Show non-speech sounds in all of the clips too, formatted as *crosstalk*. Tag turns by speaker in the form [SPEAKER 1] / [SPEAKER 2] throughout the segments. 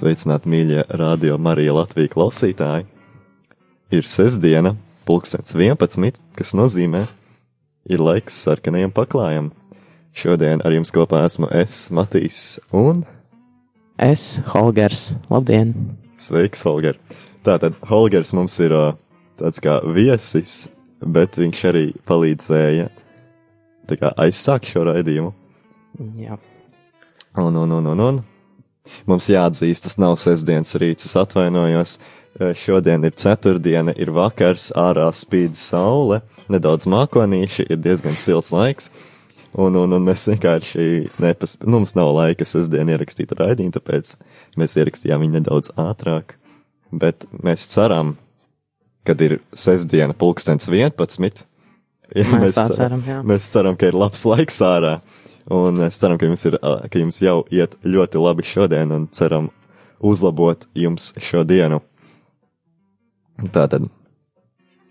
[SPEAKER 1] Sveicināti, mīļie radio Marija Latvija klausītāji! Ir sestdiena, pulkstens 11, kas nozīmē, ir laiks sarkanajam paklājam. Šodien ar jums kopā esmu es, Matīs, un
[SPEAKER 2] Es, Holgers, labdien!
[SPEAKER 1] Sveiks, Holger! Tātad Holgers mums ir tāds kā viesis, bet viņš arī palīdzēja kā aizsākt šo raidījumu.
[SPEAKER 2] Jā,
[SPEAKER 1] Un, un, un, un, un. Mums jāatzīst, tas nav sestdienas rīts, es atvainojos. Šodien ir ceturtdiena, ir vakars, ārā spīd saule, nedaudz mākonīši, ir diezgan silts laiks. Un, un, un mēs vienkārši nepaspējām, nu, mums nav laika sestdien ierakstīt raidījumu, tāpēc mēs ierakstījām viņu nedaudz ātrāk. Bet mēs ceram, kad ir sestdiena, pulkstens 11. Ja
[SPEAKER 2] Mēs tā ceram, jā.
[SPEAKER 1] Mēs ceram, ka ir labs laiks ārā. Un es ceram, ka jums, ir, ka jums jau iet ļoti labi šodien, un ceram uzlabot jums šo dienu. Tātad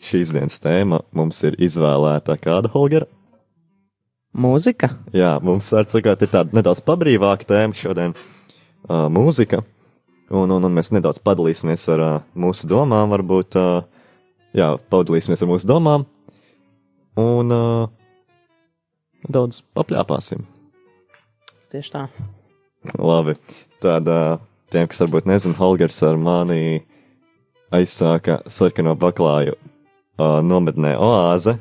[SPEAKER 1] šīs dienas tēma mums ir izvēlēta kāda Holgera.
[SPEAKER 2] mūzika.
[SPEAKER 1] Jā, mums var sakāt, ir tāda nedaudz pabrīvāka tēma šodien uh, - mūzika. Un, un, un mēs nedaudz padalīsimies ar uh, mūsu domām, varbūt. Uh, jā, padalīsimies ar mūsu domām. Un uh, daudz papļāpāsim.
[SPEAKER 2] Tieši tā.
[SPEAKER 1] Labi. Tad tiem, kas varbūt nezina, Holgers ar mani aizsāka sarkano baklāju uh, nometnē Oāze.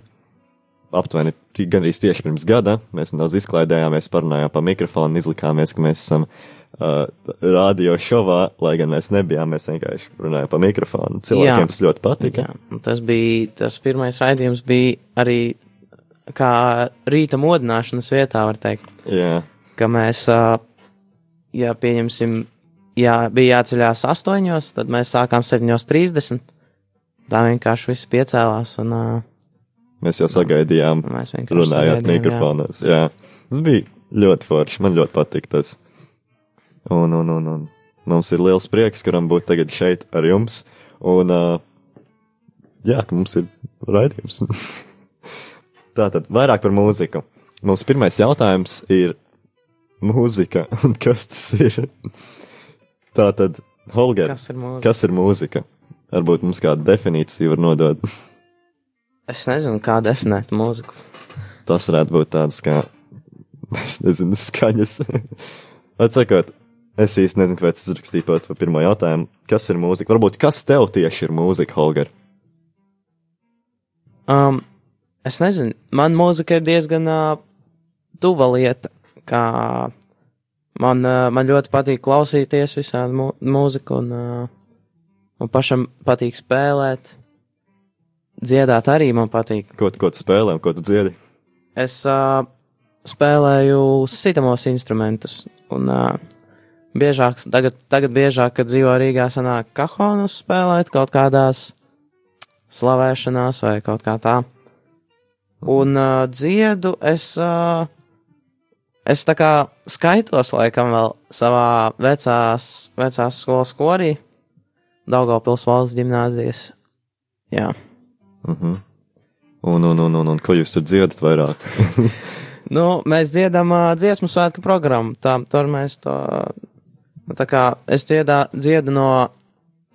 [SPEAKER 1] Aptuveni gandrīz tieši pirms gada mēs nedaudz izklaidējāmies, parunājām pa mikrofonu, izlikāmies, ka mēs esam uh, radio šovā, lai gan mēs nebijām, mēs vienkārši runājām pa mikrofonu. Cilvēkiem
[SPEAKER 2] Jā.
[SPEAKER 1] tas ļoti patika.
[SPEAKER 2] Jā, tas bija, tas pirmais raidījums bija arī kā rīta modināšanas vietā, var teikt,
[SPEAKER 1] Jā,
[SPEAKER 2] ka mēs, ja pieņemsim, ja bija jāceļās astoņos, tad mēs sākām 7.30. Tā vienkārši viss piecēlās un
[SPEAKER 1] mēs jau sagaidījām,
[SPEAKER 2] mēs
[SPEAKER 1] runājot
[SPEAKER 2] sagaidījām, jā.
[SPEAKER 1] mikrofonos. Jā. Tas bija ļoti forši, man ļoti patika tas. Un, un, un, un mums ir liels prieks, ka varam būt tagad šeit ar jums. Un, jā, ka mums ir raidījums. *laughs* Tātad, vairāk par mūziku. Mums pirmais jautājums ir mūzika, *laughs* un kas tas ir? Tātad, Holger,
[SPEAKER 2] Kas ir mūzika?
[SPEAKER 1] kas ir mūzika? Varbūt mums kādu definīciju var nodot. *laughs*
[SPEAKER 2] Es nezinu, kā definēt mūziku.
[SPEAKER 1] Tas varētu būt tāds kā, *laughs* es nezinu, skaņas. Atsakot, es īsti nezinu, kāpēc es uzrakstīju pat par pirmo jautājumu. Kas ir mūzika? Varbūt kas tev tieši ir mūzika, Holger?
[SPEAKER 2] Um, es nezinu, man mūzika ir diezgan uh, tuva lieta, kā man, uh, man ļoti patīk klausīties visādi mū mūziku, un uh, man pašam patīk spēlēt. Dziedāt arī man patīk.
[SPEAKER 1] Ko, ko tu spēlē un ko tu dziedi?
[SPEAKER 2] Es uh, spēlēju sitamos instrumentus, un uh, biežāk, tagad, tagad biežāk, kad dzīvo Rīgā, sanāk kahonus spēlēt kaut kādās slavēšanās vai kaut kā tā. Un uh, dziedu es, uh, es tā kā skaitos laikam vēl savā vecās, vecās skolas korī, Daugavpils valsts ģimnāzijas. Jā.
[SPEAKER 1] Mhm. Un, un, un, un, un ko jūs tur dziedat vairāk? *laughs*
[SPEAKER 2] Nu, mēs dziedam uh, dziesmu svētku programmu. Tā, tur mēs to. Nu, tā kā es dziedā, dziedu no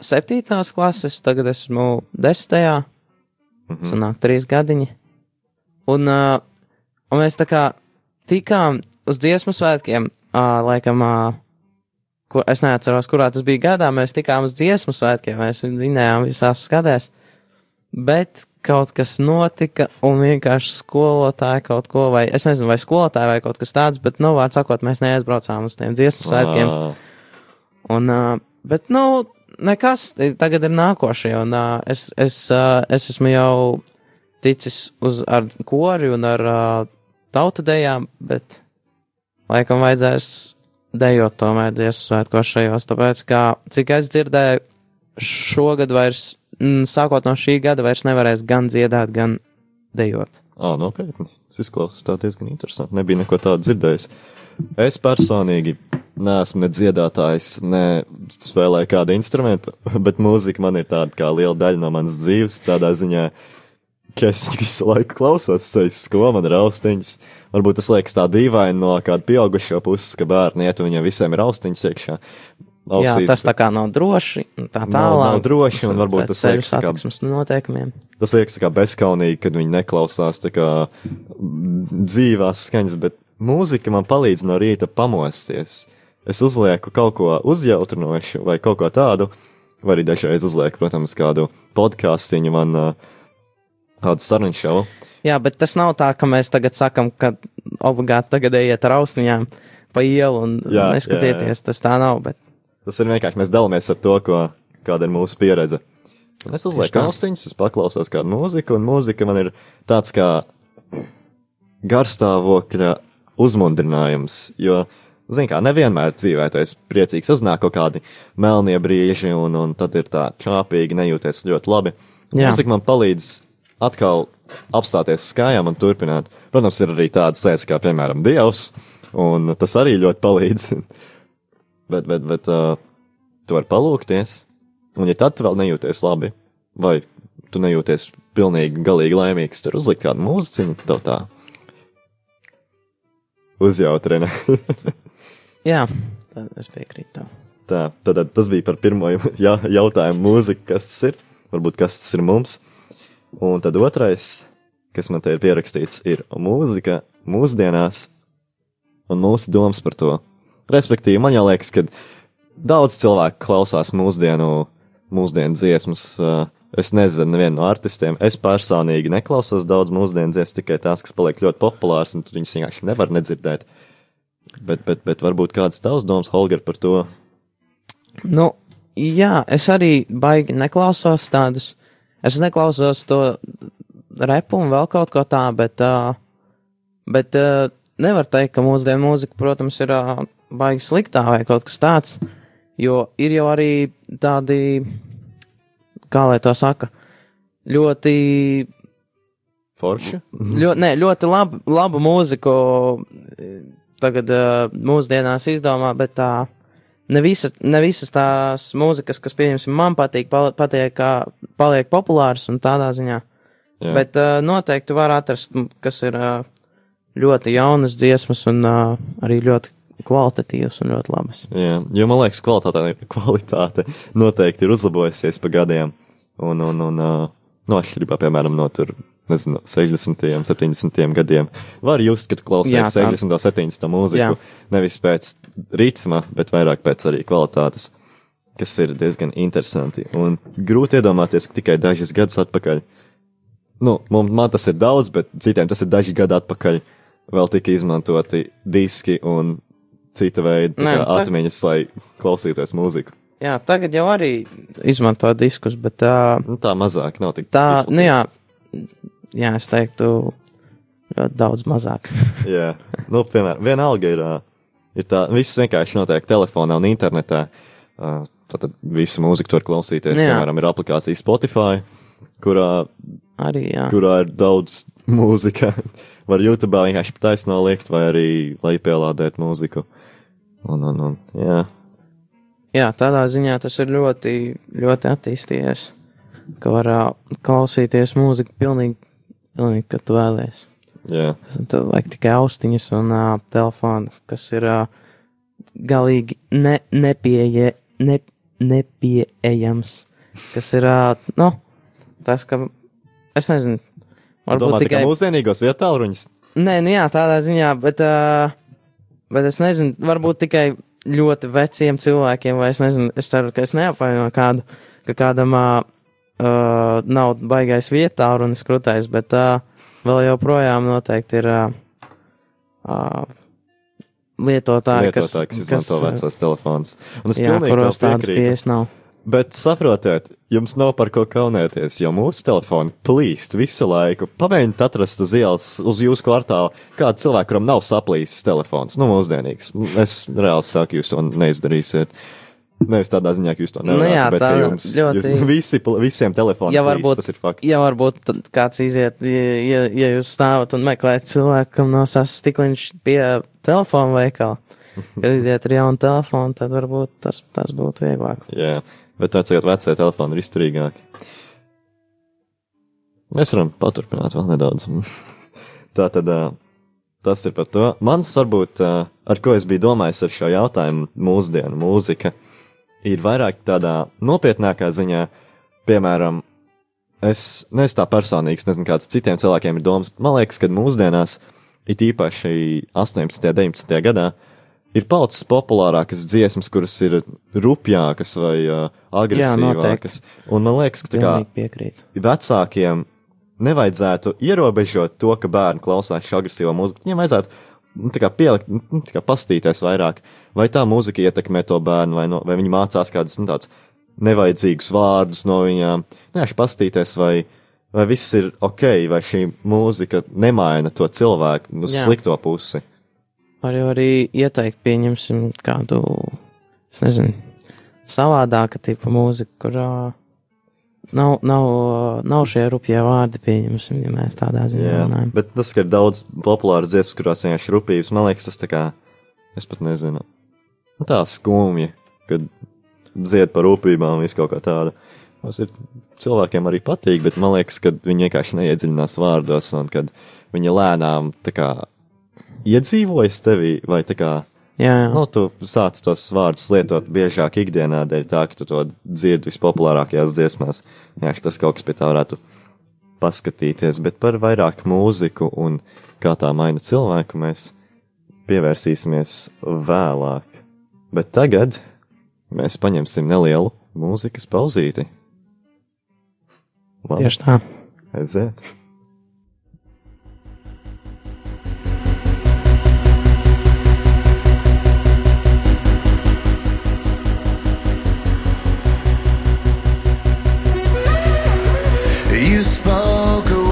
[SPEAKER 2] septītās klases, tagad esmu desmitajā.
[SPEAKER 1] Mhm.
[SPEAKER 2] Sanāk, trīs gadiņi. Un, uh, un mēs tā kā tikām uz dziesmu svētkiem, uh, laikam, uh, kur, es neatceros, kurā tas bija gadā, mēs tikām uz dziesmu svētkiem, mēs vinējām visās skadēs. Bet kaut kas notika, un vienkārši skolotāji kaut ko, vai es nezinu, vai skolotāji vai kaut kas tāds, bet, nu, vārds sakot, mēs neaizbraucām uz tiem dziesmu svētkiem.
[SPEAKER 1] Ā,
[SPEAKER 2] Un, uh, bet, nu, nekas, tagad ir nākošie, un uh, es, es, uh, es esmu jau ticis uz ar kori un ar uh, tautadējām, bet laikam vajadzēs dejot tomēr dziesmu svētkos šajos, tāpēc, kā, cik es dzirdēju, šogad vairs, mm, sākot no šī gada, vairs nevarēs gan dziedāt, gan dejot.
[SPEAKER 1] Ā, nopietni. Tas izklausās tā diezgan interesanti. Nebija neko tādu dzirdējis. Es personīgi neesmu ne dziedātājs, ne spēlēju kādu instrumentu, *laughs* bet mūzika man ir tāda kā liela daļa no manas dzīves, tādā ziņā, ka es viņu *laughs* visu laiku klausos, uz skolu, man ir austiņas. Varbūt tas liekas tā dīvaini no kāda pieaugušo puses, ka bērni iet un viņiem visiem ir austiņas iekšā.
[SPEAKER 2] Jā,
[SPEAKER 1] ausīs,
[SPEAKER 2] tas tā kā nav droši, tā
[SPEAKER 1] Nav-
[SPEAKER 2] tālāk.
[SPEAKER 1] nav droši, un varbūt tas liekas kā-
[SPEAKER 2] noteikumiem.
[SPEAKER 1] Tas liekas kā bezskaunīgi, kad viņi neklausās tā kā dzīvās skaņas, bet mūzika man palīdz no rīta pamosties. Es uzlieku kaut ko uzjautrinošu vai kaut ko tādu, vai arī dažreiz uzlieku, protams, kādu podkāstiņu man uh, kādu sarunu šovu.
[SPEAKER 2] Jā, bet tas nav tā, ka mēs tagad sakam, ka obligāti tagad ejiet ar ausniņām pa ielu un
[SPEAKER 1] Jā,
[SPEAKER 2] neskatieties. Tas tā nav, bet
[SPEAKER 1] Tas ir vienkārši mēs dalāmies ar to, ko, kāda ir mūsu pieredze. Un es uzlieku austiņas, es paklausos kādu mūziku, un mūzika man ir tāds kā garstāvokļa uzmundrinājums, jo, zin kā, nevienmēr dzīvē tu esi priecīgs, uznāk kaut kādi melnie brīži, un, un tad ir tā čāpīgi, nejūties ļoti labi.
[SPEAKER 2] Jā.
[SPEAKER 1] Mūzika man palīdz atkal apstāties uz kājām un turpināt. Protams, ir arī tādas lietas kā, piemēram, Dievs, un tas arī ļoti palīdz. *laughs* bet, bet, bet uh, tu vari palūkties, un ja tad tu vēl nejūties labi, vai tu nejūties pilnīgi galīgi laimīgs, tur uzlikt kādu mūziķu, tev tā uzjautrina. *laughs*
[SPEAKER 2] jā, tad es piekrītu tam.
[SPEAKER 1] tā, tad, tas bija par pirmo *laughs* ja, jautājumu mūzika, kas tas ir, varbūt kas tas ir mums. Un tad otrais, kas man te ir pierakstīts, ir mūzika mūsdienās un mūsu domas par to. Respektīvi, man jau liekas, ka daudz cilvēku klausās mūsdienu, mūsdienu dziesmas. Es nezinu, nevienu no artistiem. Es personīgi neklausos daudz mūsdienu dziesmu, tikai tās, kas paliek ļoti populāras, un tu viņas vienkārši nevar nedzirdēt. Bet, bet, bet varbūt kāds tavs domas, Holger, par to?
[SPEAKER 2] Nu, jā, es arī baigi neklausos tādus. Es neklausos to repu un vēl kaut ko tā, bet, uh, bet uh, nevar teikt, ka mūsdienu mūzika, protams, ir uh, baigi sliktā vai kaut kas tāds. Jo ir jau arī tādi, kā lai to saka, ļoti
[SPEAKER 1] Forši?
[SPEAKER 2] Ļoti, ne, ļoti labu, labu mūziku tagad uh, mūsdienās izdomā, bet tā ne, visa, ne visas tās mūzikas, kas, pieņemsim, man patīk, patiek, kā paliek populāras un tādā ziņā.
[SPEAKER 1] Jā.
[SPEAKER 2] Bet uh, noteikti var atrast, kas ir uh, ļoti jaunas dziesmas un uh, arī ļoti kvalitatīvas un ļoti labas.
[SPEAKER 1] Jā, jo man liekas, kvalitāte, *laughs* kvalitāte noteikti ir uzlabojusies pa gadiem. Un, un, un uh, no atšķirībā, piemēram, no tur, nezinu, 60. un 70. gadiem. Var just, ka tu klausies
[SPEAKER 2] Jā, tā-
[SPEAKER 1] 60. un 70. mūziku,
[SPEAKER 2] Jā.
[SPEAKER 1] nevis pēc ritma, bet vairāk pēc arī kvalitātes, kas ir diezgan interesanti. Un grūti iedomāties, ka tikai dažas gadus atpakaļ, nu, man, man tas ir daudz, bet citiem tas ir daži gadi atpakaļ, vēl tika izmantoti diski un cita veida tā
[SPEAKER 2] Nē,
[SPEAKER 1] kā
[SPEAKER 2] ta-
[SPEAKER 1] atmiņas, lai klausītos mūziku.
[SPEAKER 2] Jā, tagad jau arī izmanto diskus, bet uh,
[SPEAKER 1] Nu, tā mazāk nav tik
[SPEAKER 2] tā,
[SPEAKER 1] izplatīts.
[SPEAKER 2] nu jā, jā, es teiktu, daudz mazāk. *laughs*
[SPEAKER 1] Jā, nu, piemēram, vienalga ir, ir tā, viss vienkārši notiek telefonā un internetā. ā, Tātad visu mūziku var klausīties.
[SPEAKER 2] Jā.
[SPEAKER 1] Piemēram, ir aplikācija Spotify, kurā,
[SPEAKER 2] Arī, jā.
[SPEAKER 1] kurā ir daudz mūzika. *laughs* Var YouTube vienkārši taisnā liekt, vai arī lai pielādētu mūziku. Un, un, un, jā,
[SPEAKER 2] Jā, tādā ziņā tas ir ļoti, ļoti attīstījies, ka var klausīties mūziku pilnīgi, pilnīgi, kad tu vēlies.
[SPEAKER 1] jā,
[SPEAKER 2] Tad vajag tikai austiņas un uh, telefonu, kas ir uh, galīgi ne, nepieeja, ne, nepieejams. Kas ir, uh, nu, tas, ka, es nezinu, varbūt
[SPEAKER 1] domā,
[SPEAKER 2] tikai
[SPEAKER 1] mūsdienīgos vietāluņus.
[SPEAKER 2] Nē, nu jā, tādā ziņā, bet, uh, bet es nezinu, varbūt tikai ļoti veciem cilvēkiem, vai es nezinu, es ceru, ka es neapvainoju kādu, ka kādam uh, uh, nav baigais vietā runas krūtais, bet uh, vēl joprojām noteikti ir uh, uh, lietotāji,
[SPEAKER 1] Lietotāji, kas izmanto
[SPEAKER 2] uh,
[SPEAKER 1] vecos telefonus. Un es
[SPEAKER 2] Jā,
[SPEAKER 1] pilnīgi
[SPEAKER 2] kuros tādas pieejas nav.
[SPEAKER 1] Bet saprotiet, jums nav par ko kaunēties, jo mūsu telefoni plīst visu laiku. Pamēģiniet atrast uz ielas, uz jūsu kvartālu, kādu cilvēku, kuram nav saplīsis telefons, nu, mūsdienīgs. Es reāli saku, jūs to neizdarīsiet. Nevis tādā ziņā, ka jūs to nevarat,
[SPEAKER 2] Nu jā,
[SPEAKER 1] bet
[SPEAKER 2] tā
[SPEAKER 1] jums,
[SPEAKER 2] ļoti-
[SPEAKER 1] jūs visi, visiem telefoniem
[SPEAKER 2] Ja varbūt,
[SPEAKER 1] tas ir fakts.
[SPEAKER 2] ja varbūt kāds iziet, ja, ja, jūs stāvat un meklējat cilvēku, kam nosās stikliņš pie telefona veikala, kad *laughs* iziet ar jaunu telefonu, tad varbūt tas, tas būtu vieglāk.
[SPEAKER 1] Jā, bet vecajot vecie telefoni ir izturīgāki. Mēs varam paturpināt vēl nedaudz. *laughs* Tā tad ā, tas ir par to. Mans varbūt, ar ko es biju domājis ar šo jautājumu, mūsdienu mūzika, ir vairāk tādā nopietnākā ziņā, piemēram, es neesmu tā personīgs, nezinu, kāds citiem cilvēkiem ir domas. Man liekas, ka mūsdienās, it īpaši 18. un 19. gadā, ir palicis populārākas dziesmas, kuras ir rupjākas vai uh, agresīvākas. Un man liekas, ka tā kā
[SPEAKER 2] piekrītu.
[SPEAKER 1] vecākiem nevajadzētu ierobežot to, ka bērni klausās šo agresīvo mūziku. Viņiem vajadzētu nu, tā kā pielikt, nu, tā kā pastīties vairāk, vai tā mūzika ietekmē to bērnu, vai, no, vai viņi mācās kādus nu, tādus nevajadzīgus vārdus no viņām. Vienkārši pastīties, vai, vai viss ir ok, vai šī mūzika nemaina to cilvēku uz
[SPEAKER 2] Jā.
[SPEAKER 1] slikto pusi.
[SPEAKER 2] Var jau arī ieteikt, pieņemsim kādu, es nezinu, savādāka tipa mūziku, kurā nav, nav, nav šie rupjie vārdi, pieņemsim, ja mēs tādā ziņā
[SPEAKER 1] Jā,
[SPEAKER 2] runājam.
[SPEAKER 1] bet tas, ka ir daudz populāru dziesmu, kurās vienkārši rupības, man liekas, tas tā kā, es pat nezinu, nu, tā skumji, kad dzied par rūpībām, visu kaut kā tādu. Tas ir cilvēkiem arī patīk, bet man liekas, ka viņi vienkārši neiedziļinās vārdos, un kad viņi lēnām tā kā iedzīvojas tevī, vai tā kā,
[SPEAKER 2] Jā, jā.
[SPEAKER 1] nu, tu sāc tos vārdus lietot biežāk ikdienā, dēļ tā, ka tu to dzirdi vispopulārākajās dziesmās. Jā, tas kaut kas pie tā varētu paskatīties, bet par vairāk mūziku un kā tā maina cilvēku mēs pievērsīsimies vēlāk. Bet tagad mēs paņemsim nelielu mūzikas pauzīti. Labi,
[SPEAKER 2] Tieši tā.
[SPEAKER 1] aiziet!
[SPEAKER 3] Spoke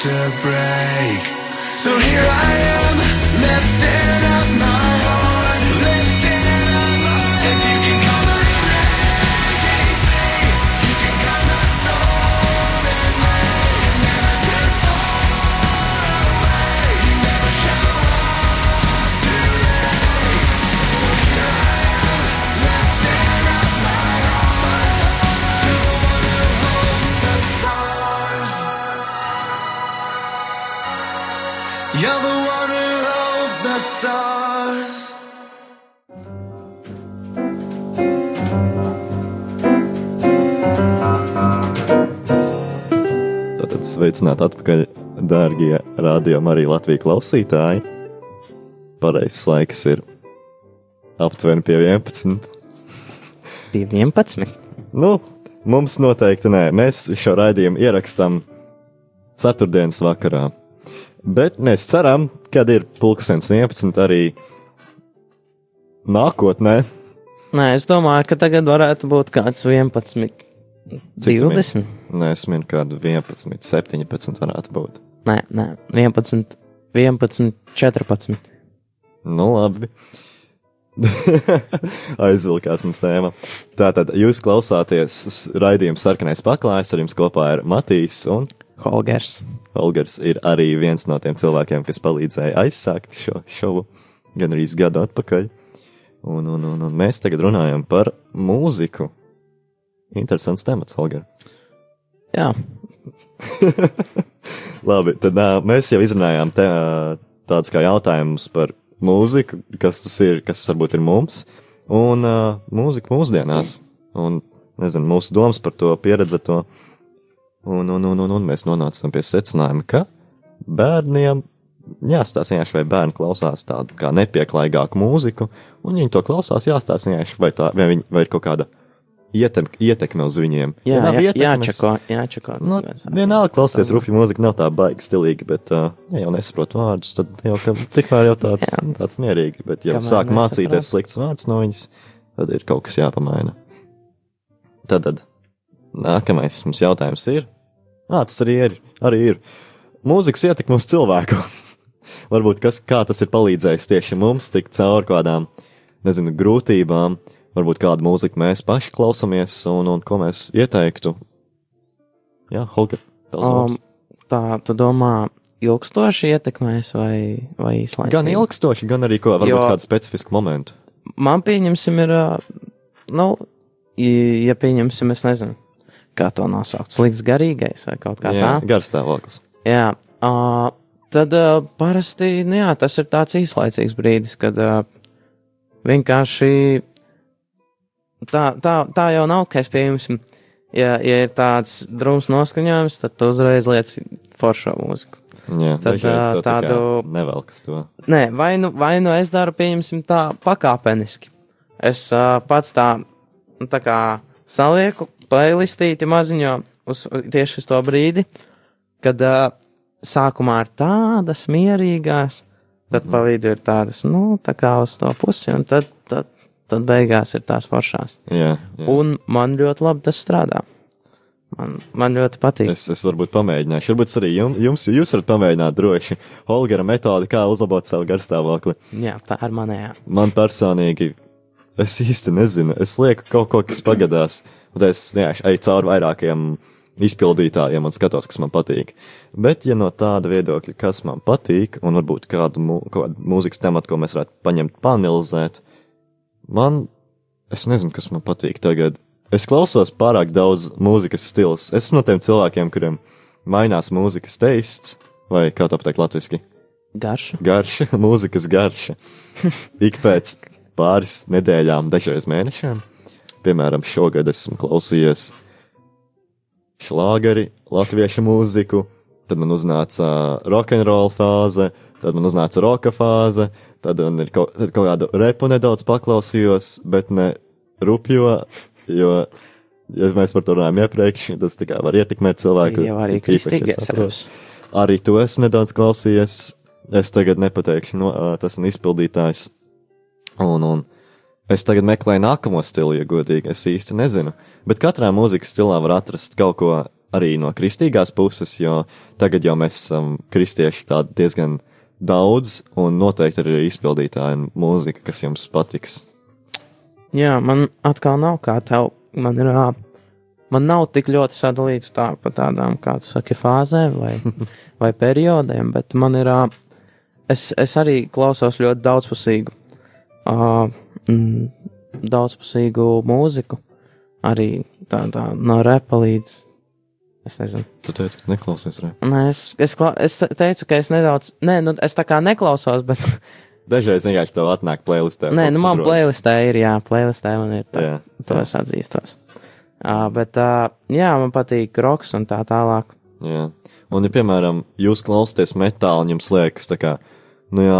[SPEAKER 3] to break. So here I am, lifting up You're the one who holds the stars. Tātad
[SPEAKER 1] sveicināt atpakaļ, dārgie rādījumi arī Latvijas klausītāji. Pareizais laiks ir aptuveni pie 11.
[SPEAKER 2] Pie 11.
[SPEAKER 1] Nu, mums noteikti nē. Mēs šo raidījumu ierakstām ceturtdienas vakarā. Bet mēs ceram, kad ir pulkstenis 11 arī nākotnē.
[SPEAKER 2] Nē, es domāju, ka tagad varētu būt kāds 11.
[SPEAKER 1] Cik tu
[SPEAKER 2] 20.
[SPEAKER 1] Nē, es minu, kādu 11, 17 varētu būt.
[SPEAKER 2] Nē, nē, 11, 11, 14.
[SPEAKER 1] Nu, labi. *laughs* Aizvilkās mums tēma. Tātad jūs klausāties raidījuma sarkanais paklājs, ar jums kopā ir Matīs un
[SPEAKER 2] Holgers.
[SPEAKER 1] Olgars ir arī viens no tiem cilvēkiem, kas palīdzēja aizsākt šo šovu gan arī gadu atpakaļ. Un, un, un, un mēs tagad runājam par mūziku. Interesants temats, Olgar.
[SPEAKER 2] Jā, *laughs*
[SPEAKER 1] Labi, tad uh, mēs jau izrunājām te, uh, tādus kā jautājumus par mūziku, kas tas ir, kas varbūt ir mums, un uh, mūzika mūsdienās, un, nezinu, mūsu domas par to, pieredze to, un, un, un, un, un mēs nonācām pie secinājuma, ka bērniem jāstāsta vienkārši, vai bērni klausās tādu kā nepieklājīgāku mūziku, un viņi to klausās, jāstāsta vienkārši, vai, tā, vai, viņi, vai ir kaut kāda ietem, ietekme uz viņiem.
[SPEAKER 2] jā, jā
[SPEAKER 1] ietekmes-
[SPEAKER 2] jāčeko, jāčeko.
[SPEAKER 1] Nu, vienalga
[SPEAKER 2] saprast.
[SPEAKER 1] klausīties rupju mūziku, nav tā baigi stilīgi, bet, uh, ja jau nesaprot vārdus, tad jau ka, tikmēr jau tāds,
[SPEAKER 2] Jā.
[SPEAKER 1] tāds mierīgi, bet ja sāk mācīties slikts vārds no viņas, tad ir kaut kas jāpamaina. Tad, tad nākamais mums jautājums ir, ā, tas arī ir, arī ir, mūzikas ietekme uz cilvēku. *laughs* Varbūt kas, kā tas ir palīdzējis tieši mums tikt cauri kādām, nezinu, grūtībām, varbūt kādu mūziku mēs paši klausāmies un, un ko mēs ieteiktu. Jā, Holger,
[SPEAKER 2] Um, tā, tu domā, ilgstoši ietekmēs vai, vai īslaicīgi?
[SPEAKER 1] Gan ilgstoši, gan arī ko, varbūt
[SPEAKER 2] Jo-
[SPEAKER 1] kādu specifisku momentu.
[SPEAKER 2] Man pieņemsim ir, nu, ja pieņemsim, es nezinu, kā to nosaukt, slikts garīgais vai kaut kā
[SPEAKER 1] Jā,
[SPEAKER 2] tā.
[SPEAKER 1] garstāvoklis.
[SPEAKER 2] Jā, uh, tad uh, parasti, nu jā, tas ir tāds īslaicīgs brīdis, kad uh, vienkārši tā, tā, tā jau nav, ka es pieņemsim, ja, ja ir tāds drums noskaņojums, tad tu uzreiz liec foršo mūziku.
[SPEAKER 1] Jā,
[SPEAKER 2] Tad,
[SPEAKER 1] tā
[SPEAKER 2] tādu-
[SPEAKER 1] Nevelkas to.
[SPEAKER 2] Nē, vai nu, vai nu es daru, pieņemsim, tā pakāpeniski. Es uh, pats tā, nu, tā kā salieku playlistīti maziņo uz tieši uz to brīdi, kad uh, sākumā ir tādas mierīgās, tad pa vidu ir tādas, nu, tā kā uz to pusi, un tad, tad, tad beigās ir tās foršās.
[SPEAKER 1] Jā, jā.
[SPEAKER 2] Un man ļoti labi tas strādā. Man, man ļoti patīk.
[SPEAKER 1] Es, es varbūt pamēģināšu. Varbūt arī jums, jums jūs varat pamēģināt droši Holgera metodi, kā uzlabot savu garstāvokli.
[SPEAKER 2] Jā, tā ir manējā.
[SPEAKER 1] Man personīgi, es īsti nezinu. Es lieku kaut ko, kas pagadās, un es vienkārši eju cauri vairākiem izpildītājiem un skatos, kas man patīk. Bet, ja no tāda viedokļa, kas man patīk, un varbūt kādu, mū, kādu mūzikas tematu, ko mēs varētu paņemt, panelizēt, man, es nezinu, kas man patīk tagad. Es klausos pārāk daudz mūzikas stils. Es esmu no tiem cilvēkiem, kuriem mainās mūzikas teists, vai kā to pateikt latviski
[SPEAKER 2] Garša.
[SPEAKER 1] garša, *laughs* mūzikas garša. Ik pēc pāris nedēļām, dažreiz mēnešiem. Piemēram, šogad esmu klausījies šlāgeri, latviešu mūziku, tad man uznāca rokenrola fāze, tad man uznāca roka fāze, tad man ir kaut, tad kaut kādu repu nedaudz paklausījos, bet ne rupjo, jo, ja mēs par to runājam iepriekš, tas tā kā var ietekmēt cilvēku.
[SPEAKER 2] Jau arī
[SPEAKER 1] saprotu.
[SPEAKER 2] reps.
[SPEAKER 1] Arī to esmu nedaudz klausījies. Es tagad nepateikšu, no, tas ir izpildītājs. Un, un es tagad meklēju nākamo stilu, ja godīgi. Es īsti nezinu. Bet katrā mūzikas stilā var atrast kaut ko arī no kristīgās puses, jo tagad jau mēs esam kristieši tādi diezgan daudz, un noteikti arī ir izpildītāji un mūzika, kas jums patiks.
[SPEAKER 2] Jā, man atkal nav kā tev. Man ir. Man nav tik ļoti sadalīts tā pa tādām, kā tu saki, fāzēm vai, *laughs* vai periodiem, bet man ir. Es, es arī klausos ļoti daudzpusīgu, uh, mm, daudzpusīgu mūziku. Arī tā, tā no repa līdz. Es nezinu.
[SPEAKER 1] Tu teici, ka neklausies rē.
[SPEAKER 2] Nē, es, es, kla- es te- teicu, ka es nedaudz. Nē, nu, es tā kā neklausos, bet. *laughs*
[SPEAKER 1] Dažreiz vienkārši tev atnāk playlistē.
[SPEAKER 2] Nē, nu man
[SPEAKER 1] uzrodas.
[SPEAKER 2] playlistē ir, jā, playlistē man ir. Tā,
[SPEAKER 1] Jā,
[SPEAKER 2] to es atzīstos. Uh, bet, uh, jā, man patīk roks un tā tālāk.
[SPEAKER 1] Jā. Un, ja, piemēram, jūs klausāties metālu, jums liekas, tā kā, nu jā,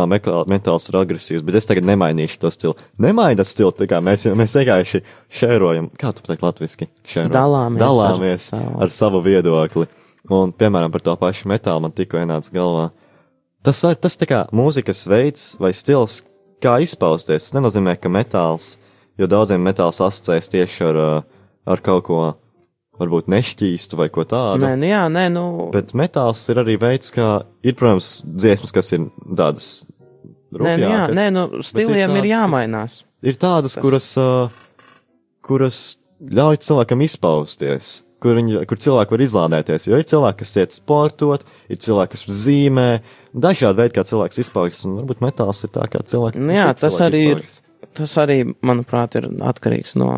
[SPEAKER 1] metāls ir agresīvs, bet es tagad nemainīšu to stilu. Nemaināt stilu, tā kā mēs, mēs vienkārši šērojam, kā tu pateikt latviski? Šērojam.
[SPEAKER 2] Dalāmies
[SPEAKER 1] Dalāmies
[SPEAKER 2] ar
[SPEAKER 1] ar,
[SPEAKER 2] savu-
[SPEAKER 1] ar savu viedokli. Un, piemēram, par to pašu metālu man tikko ienāca galvā. Tas, tas tā kā mūzikas veids vai stils, kā izpausties, tas nenozīmē, ka metāls, jo daudziem metāls asociēs tieši ar, ar kaut ko, varbūt nešķīstu vai ko tādu.
[SPEAKER 2] Nē, nu jā, nē, nu.
[SPEAKER 1] Bet metāls ir arī veids, kā ir, protams, dziesmas, kas ir tādas
[SPEAKER 2] Nē, nu jā,
[SPEAKER 1] rupjākas.
[SPEAKER 2] nē, nu, stiliem ir
[SPEAKER 1] tādas, kas-
[SPEAKER 2] jāmainās.
[SPEAKER 1] Ir tādas,
[SPEAKER 2] Tas-
[SPEAKER 1] kuras, uh, kuras ļauj cilvēkam izpausties, kur, viņi, kur cilvēki var izlādēties. Jo ir cilvēki, kas iet sportot, ir cilvēki, kas zīmē, dažādi veidi, kā cilvēks izpaužas, un varbūt metāls ir tā, kā cilvēki.
[SPEAKER 2] Nu jā, tas arī ir-
[SPEAKER 1] izpaužas.
[SPEAKER 2] Tas arī, manuprāt, ir atkarīgs no,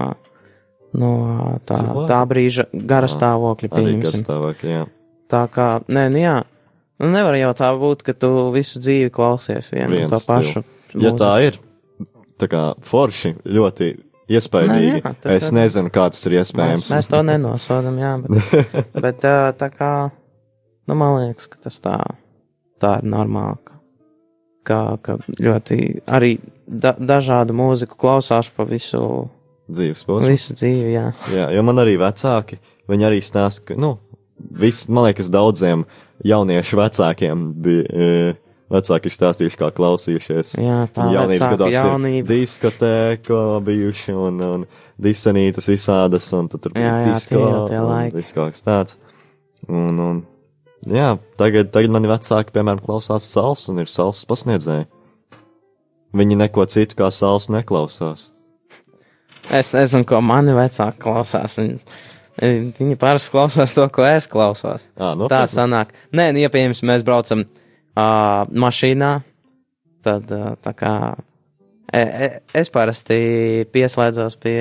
[SPEAKER 2] no tā,
[SPEAKER 1] Cilvēka.
[SPEAKER 2] tā brīža gara stāvokļa. Pieņemsim. Tā kā, nē, nu jā. Nu, nevar jau tā būt, ka tu visu dzīvi klausies vienu un to pašu.
[SPEAKER 1] Ja
[SPEAKER 2] mūziku.
[SPEAKER 1] tā ir, tā kā forši, ļoti iespaidīgi,
[SPEAKER 2] Nē, jā,
[SPEAKER 1] es
[SPEAKER 2] ir-
[SPEAKER 1] nezinu, kā tas ir
[SPEAKER 2] Mēs,
[SPEAKER 1] iespējams.
[SPEAKER 2] mēs to nenosodam, jā, bet, *laughs* bet tā kā, nu, man liekas, ka tas tā, tā ir normāli, ka, ka ļoti arī da, dažādu mūziku klausās pa visu,
[SPEAKER 1] Dzīves posms.
[SPEAKER 2] visu dzīvi, jā.
[SPEAKER 1] Jā, jo man arī vecāki, viņi arī stāsta, ka, nu, viss, man liekas, daudziem jauniešu vecākiem bija, e, vecāki ir stāstījuši, kā klausījušies.
[SPEAKER 2] Jā, tā
[SPEAKER 1] jaunības gados
[SPEAKER 2] jaunība.
[SPEAKER 1] ir diskotēka bijuši un, un disenītas visādas, un tad tur bija disko, viss kaut kas tāds. Un, un, jā, tagad, tagad mani vecāki, piemēram, klausās sals un ir sals pasniedzēji. Viņi neko citu kā sals neklausās.
[SPEAKER 2] Es nezinu, ko mani vecāki klausās. Viņi, viņi parasti klausās to, ko es klausos.
[SPEAKER 1] Ā,
[SPEAKER 2] Tā
[SPEAKER 1] nopietni?
[SPEAKER 2] sanāk. Nē, nu, ja piemēram mēs braucam uh, mašīnā, tad uh, tā kā e, e, es parasti pieslēdzos pie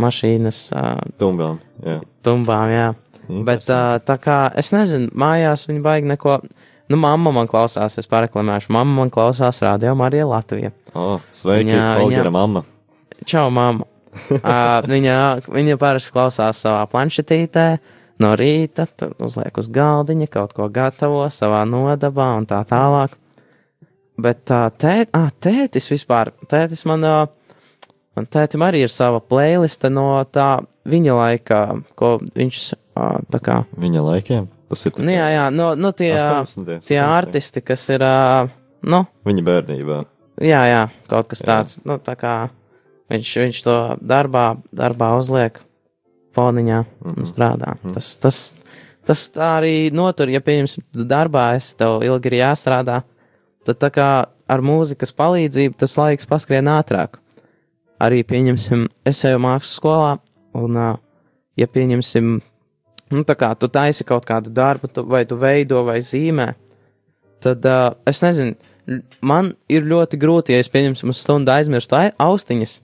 [SPEAKER 2] mašīnas uh,
[SPEAKER 1] Tumbām, jā.
[SPEAKER 2] tumbām, jā. Bet
[SPEAKER 1] Interesanti.
[SPEAKER 2] uh, tā kā es nezinu, mājās viņi baigi neko. Nu, mamma man klausās, es pareklamēšu. Mamma man klausās radio Marija Latvija.
[SPEAKER 1] O, sveiki,
[SPEAKER 2] Viņa-
[SPEAKER 1] Olgera
[SPEAKER 2] viņa-
[SPEAKER 1] mamma.
[SPEAKER 2] Čau, mamma! uh, *laughs* viņa, viņa parasti klausās savā planšetītē no rīta, tur uzliek uz galdiņa, kaut ko gatavo savā nodabā un tā tālāk. Bet tā tēt, ah, tētis vispār, tētis man, man tētim arī ir sava playliste no tā viņa laika, ko viņš tā kā,
[SPEAKER 1] Viņa laikiem. Tas ir
[SPEAKER 2] nu jā, jā, no, no tie,
[SPEAKER 1] 80.
[SPEAKER 2] tie artisti, kas ir, nu,
[SPEAKER 1] Viņa bērnībā.
[SPEAKER 2] Jā, jā, kaut kas
[SPEAKER 1] Jā.
[SPEAKER 2] tāds. Nu, tā kā viņš, viņš to darbā, darbā uzliek foniņā un strādā. Tas, tas, tas tā arī notur, ja, pieņemsim, darbā es tev ilgi ir jāstrādā, tad tā kā ar mūzikas palīdzību tas laiks paskrien ātrāk. Arī, pieņemsim, es eju mākslas skolā, un, ja pieņemsim, nu, tā kā tu taisi kaut kādu darbu, tu, vai tu veido vai zīmē, tad uh, es nezinu, man ir ļoti grūti, ja es pieņemsim uz stundu aizmirstu ai- austiņas,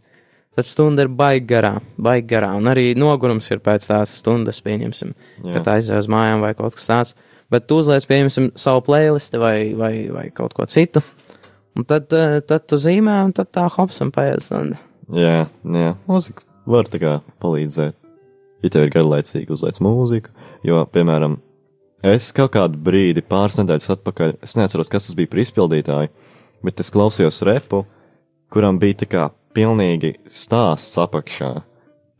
[SPEAKER 2] tad stunda ir baigi garā, baigi garā, un arī nogurums ir pēc tās stundas, pieņemsim,
[SPEAKER 1] Jā.
[SPEAKER 2] kad aizjūti uz mājām vai kaut kas tāds. Bet tu uzliec, pieņemsim, savu playlisti vai, vai, vai kaut ko citu, un tad, uh, tad tu zīmē, un tad tā hops un paiet stunda.
[SPEAKER 1] Jā, jā, mūzika var tā kā palīdzēt. Ja tev ir garlaicīgi uzliec mūziku, jo, piemēram, es kaut kādu brīdi pāris nedēļas atpakaļ, es neatceros, kas tas bija par izpildītāju, bet es klausījos repu, kuram bija tā kā pilnīgi stāsts apakšā.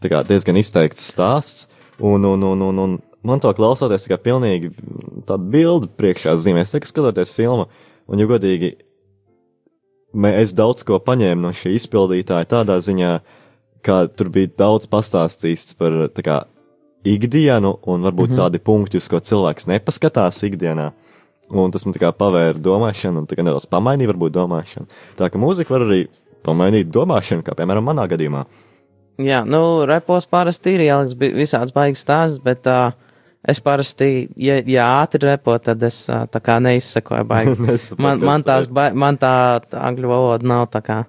[SPEAKER 1] Tā kā diezgan izteikts stāsts, un, un, un, un, un man to klausoties, tā kā pilnīgi tāda bilde priekšā zīmēs, tā kā skatoties filmu, un, ja godīgi, mē- es daudz ko paņēmu no šī izpildītāja tādā ziņā, ka tur bija daudz pastāstīts par tā kā ikdienu un varbūt mm -hmm. tādi punkti, uz ko cilvēks nepaskatās ikdienā. Un tas man tā kā pavēra domāšanu un tā kā nedaudz pamainīja varbūt domāšanu. Tā ka mūzika var arī pamainīt domāšanu, kā piemēram manā gadījumā.
[SPEAKER 2] Jā, nu, repos parasti ir ieliks visāds baigs stāsts, bet uh, es parasti, ja, ja ātri repo, tad es uh, tā kā neizsakoju. *laughs*
[SPEAKER 1] Nesaprotu,
[SPEAKER 2] man, man,
[SPEAKER 1] tā
[SPEAKER 2] tās, ba man tā, tā angļu valoda nav tā kā,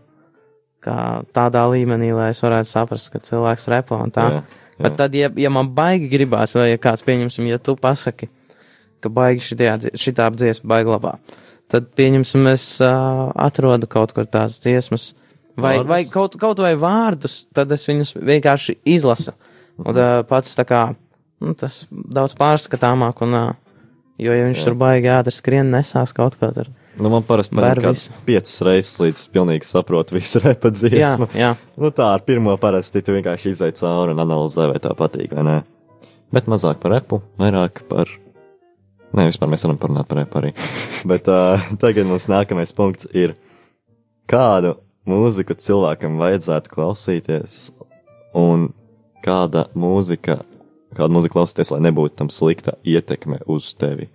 [SPEAKER 2] kā tādā līmenī, lai es varētu saprast, ka cilvēks repo un tā.
[SPEAKER 1] Jā, jā.
[SPEAKER 2] Bet tad, ja, ja man baigi gribās, vai ja kāds pieņemsim, ja tu pasaki, ka baigi dzie- šitā dziesma baigi labā, tad pieņemsim, es uh, atrodu kaut kur tās dziesmas, vai,
[SPEAKER 1] Vārdus?
[SPEAKER 2] vai kaut, kaut vai vārdus, tad es viņus vienkārši izlasu. Un uh, pats tā kā, nu, tas daudz pārskatāmāk un uh, Jo, ja viņš
[SPEAKER 1] Jā.
[SPEAKER 2] tur baigi ātri skrien, nesās kaut ko tur.
[SPEAKER 1] Nu, man parasti patīk kāds
[SPEAKER 2] visu.
[SPEAKER 1] piecas reizes, līdz pilnīgi saprotu visu *laughs* repa
[SPEAKER 2] Jā,
[SPEAKER 1] dziesmu.
[SPEAKER 2] jā.
[SPEAKER 1] Nu, tā ar pirmo parasti tu vienkārši izai cauri un analizē, vai tā patīk vai nē. Bet mazāk par repu, vairāk par. Nē, vispār mēs varam parunāt par repu arī. Bet uh, tagad mums nākamais punkts ir, kādu mūziku cilvēkam vajadzētu klausīties un kāda mūzika, kādu mūziku klausīties, lai nebūtu tam slikta ietekme uz tevi.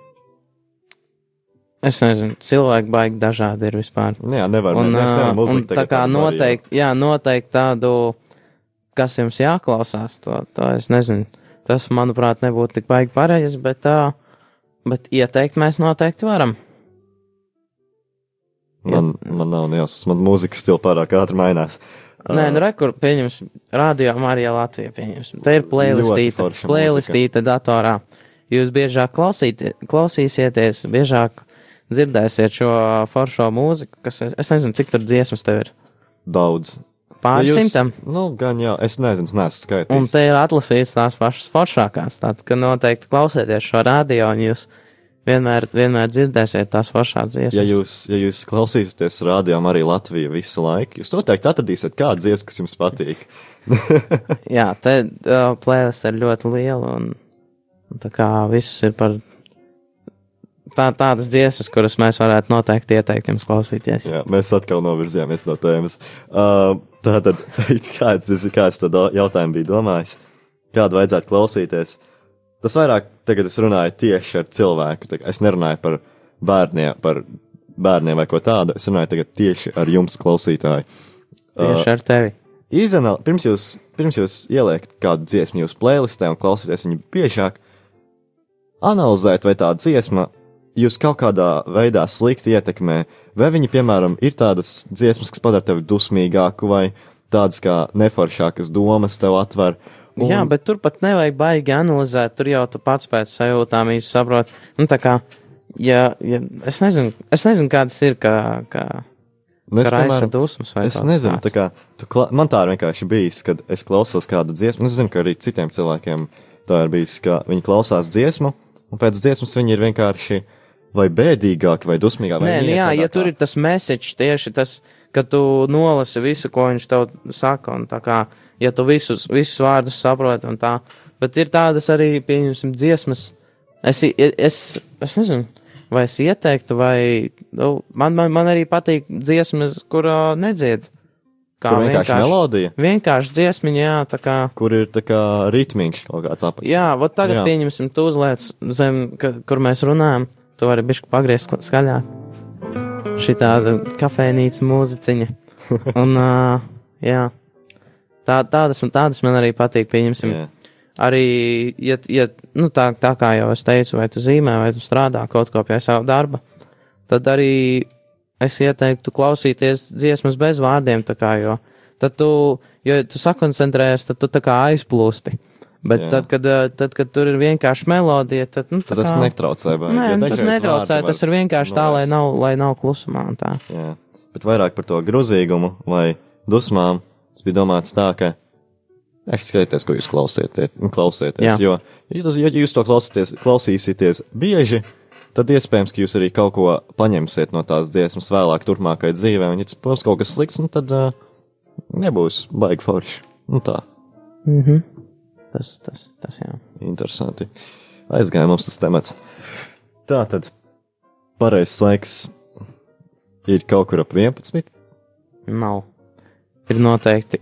[SPEAKER 2] Es nezinu, cilvēki baigi dažādi ir vispār.
[SPEAKER 1] Nu Jā, nevar,
[SPEAKER 2] un
[SPEAKER 1] uzlikt
[SPEAKER 2] tā kā noteikti, jā, noteikti tādu, kas jums jāklausās, to, to es nezinu. Tas, manuprāt, nebūtu tik baigi pareizi, bet tā, bet ieteikt mēs noteikti varam.
[SPEAKER 1] Man, man nav nejausmas, man mūzikas stila pārāk ātri mainās.
[SPEAKER 2] Nē, nu, rekur, pieņemsim, radio Marija Latvija, pieņemsim. Tā ir playlistīta, playlistīta datorā. Jūs biežāk klausītie, klausīsieties, biežāk dzirdēsiet šo foršo mūziku, kas, es nezinu, cik tur dziesmas tev ir.
[SPEAKER 1] Daudz.
[SPEAKER 2] Pāris
[SPEAKER 1] Ja jūs-
[SPEAKER 2] simtam.
[SPEAKER 1] Nu, gan jau, es nezinu, es neesmu
[SPEAKER 2] Un
[SPEAKER 1] skaitījis.
[SPEAKER 2] te ir atlasīts tās pašas foršākās. Tātad, ka noteikti klausieties šo radio, un jūs vienmēr, vienmēr dzirdēsiet tās foršās dziesmas.
[SPEAKER 1] Ja jūs, ja jūs klausīsieties rādījumā arī Latviju visu laiku, jūs noteikti atradīsiet kādu dziesmu, kas jums patīk. *laughs*
[SPEAKER 2] Jā, te uh, plēlis ir ļoti liela, un, un tā kā viss ir par tā, tādas dziesmas, kuras mēs varētu noteikti ieteikt jums klausīties.
[SPEAKER 1] Jā, mēs atkal novirzījāmies no tēmas. Uh, tātad, *laughs* kāds, tas ir- kāds tad jautājumu bija domājis? Kādu vajadzētu klausīties? Tas vairāk tagad es runāju tieši ar cilvēku. tā Es nerunāju par bērniem, par bērniem vai ko tādu. Es runāju tagad tieši ar jums, klausītāji.
[SPEAKER 2] Tieši ar tevi.
[SPEAKER 1] Izanal, pirms jūs, pirms jūs ieliekat kādu dziesmu jūsu playlistē un klausāties viņu biežāk, analizēt, vai tā dziesma jūs kaut kādā veidā slikti ietekmē, vai viņi, piemēram, ir tādas dziesmas, kas padara tevi dusmīgāku, vai tādas kā neforšākas domas tev atver.
[SPEAKER 2] Un... Jā, bet tur pat nevajag baigi analizēt, tur jau tu pats pēc sajūtām īsti saproti. Nu, tā kā, ja, ja es nezinu, es nezinu, kādas ir, kā, kā,
[SPEAKER 1] Nu, es,
[SPEAKER 2] vai
[SPEAKER 1] Es
[SPEAKER 2] kaut kas
[SPEAKER 1] nezinu, tā kā tu kla... man tā ir vienkārši bijis, kad es klausos kādu dziesmu. un Es zinu, ka arī citiem cilvēkiem tā ir bijis, ka viņi klausās dziesmu, un pēc dziesmas viņi ir vienkārši vai bēdīgāki, vai dusmīgāki.
[SPEAKER 2] Nē,
[SPEAKER 1] vai
[SPEAKER 2] nu jā, ja tur ir tas message tieši tas, ka tu nolasi visu, ko viņš tev saka, un tā kā, ja tu visus, visus vārdus saproti un tā, bet ir tādas arī, pieņemsim, dziesmas. Es, es, es nezinu, vai es ieteiktu, vai, nu, man, man, man arī patīk dziesmas, kur uh, nedzied. Kā
[SPEAKER 1] Tur vienkārši melodija,
[SPEAKER 2] Vienkārši dziesmiņa, jā, tā kā.
[SPEAKER 1] kur ir tā kā ritmiņš kaut kāds apakšā.
[SPEAKER 2] Jā, vot tagad
[SPEAKER 1] Jā.
[SPEAKER 2] pieņemsim tu uzliec zem, ka, kur mēs runājam, tu vari bišķi pagriezt skaļāk. Šī tāda kafejnīca mūziciņa. *laughs* Un, uh, jā, tā, tādas, un tādas man arī patīk, pieņemsim.
[SPEAKER 1] Jā.
[SPEAKER 2] Arī, ja, ja nu, tā, tā kā jau es teicu, vai tu zīmē, vai tu strādā kaut ko pie sava darba, tad arī es ieteiktu klausīties dziesmas bez vārdiem, tā kā, jo tad tu, jo tu sakoncentrējies, tad tu tā kā aizplūsti. Bet
[SPEAKER 1] Jā.
[SPEAKER 2] tad kad, eh, tad, kad tur ir vienkārši melodija, tad, nu,
[SPEAKER 1] Tad tas
[SPEAKER 2] kā,
[SPEAKER 1] netraucē. Vai,
[SPEAKER 2] Nē,
[SPEAKER 1] jo
[SPEAKER 2] nu, tas netraucē, tas ir vienkārši tā, lai
[SPEAKER 1] novērst.
[SPEAKER 2] nav, lai nav klusumā tā.
[SPEAKER 1] Jā, bet vairāk par to grozīgumu vai dusmām. Tas bija domāts tā, ka Echt skatieties, ko jūs klausieties. klausieties
[SPEAKER 2] Jā.
[SPEAKER 1] jo, ja jūs, ja to klausīsieties bieži, tad iespējams, ka jūs arī kaut ko paņemsiet no tās dziesmas vēlāk, turpmākajai dzīvē. Un, ja tas būs kaut kas slikts, nu, tad uh, nebūs baigi forši. Nu, tā,
[SPEAKER 2] Mhm. Tas, tas, tas, jā.
[SPEAKER 1] interesanti. Aizgāja mums tas temats. Tā tad pareizais laiks ir kaut kur ap 11.
[SPEAKER 2] Nav. Ir noteikti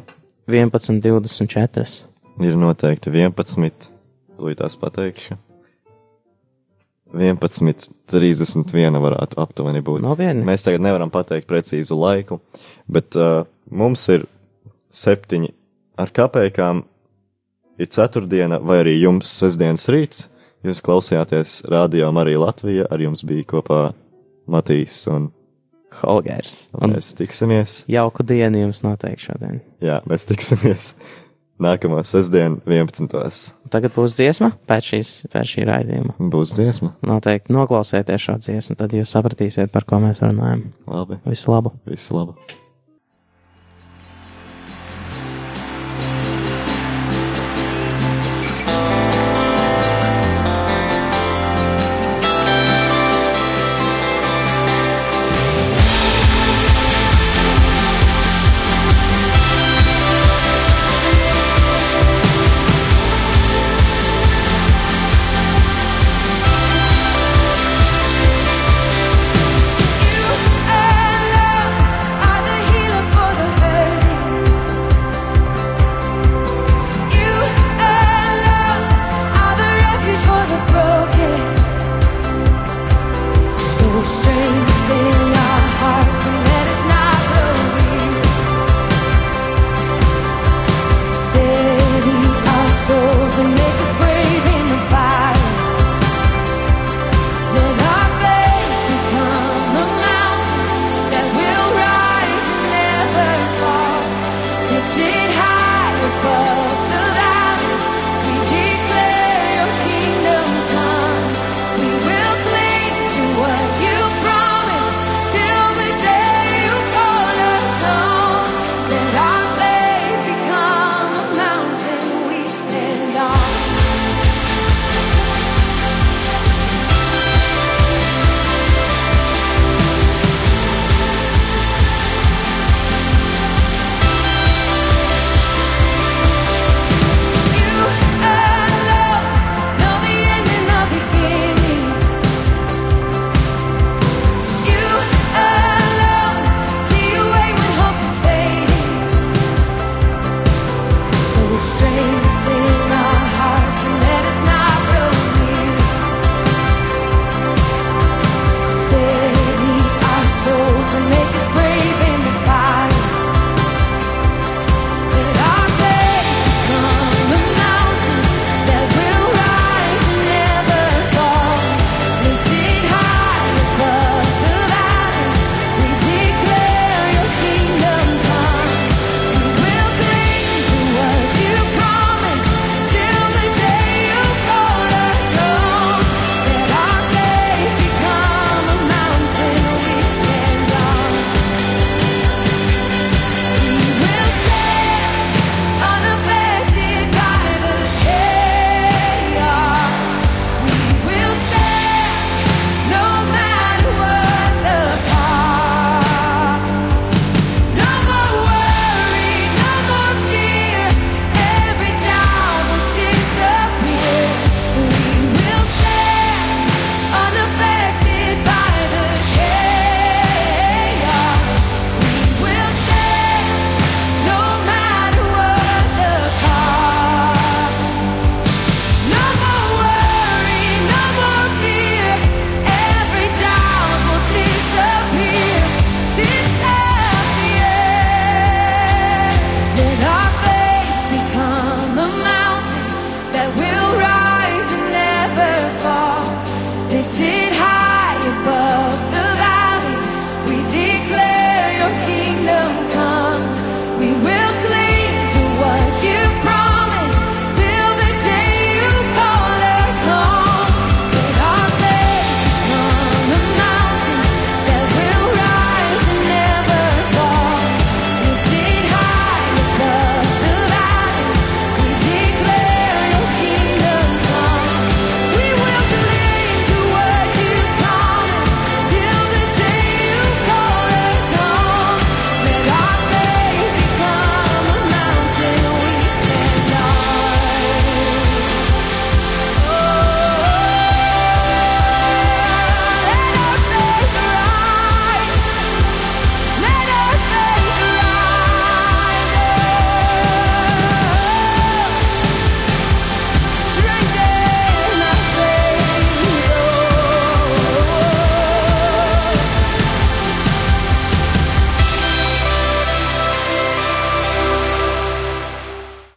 [SPEAKER 2] 11, 24.
[SPEAKER 1] Ir noteikti 11, tūlītās pateikšu. 11, 31 varētu aptuveni būt.
[SPEAKER 2] Nopietni.
[SPEAKER 1] Mēs tagad nevaram pateikt precīzu laiku, bet uh, mums ir septiņi ar kapekām, ir ceturtdiena vai arī jums sestdienas rīts. Jūs klausījāties radio Marija Latvija, ar jums bija kopā Matīs un,
[SPEAKER 2] Holgers. un
[SPEAKER 1] mēs tiksimies.
[SPEAKER 2] jauku dienu jums noteikti šodien.
[SPEAKER 1] Jā, mēs tiksimies *laughs* nākamā sestdiena 11.
[SPEAKER 2] Tagad būs dziesma pēc, šīs, pēc šī raidījuma.
[SPEAKER 1] Būs dziesma.
[SPEAKER 2] Noteikti noklausieties šo dziesmu, tad jūs sapratīsiet, par ko mēs runājam.
[SPEAKER 1] Labi,
[SPEAKER 2] Visu labu!
[SPEAKER 1] visu labu!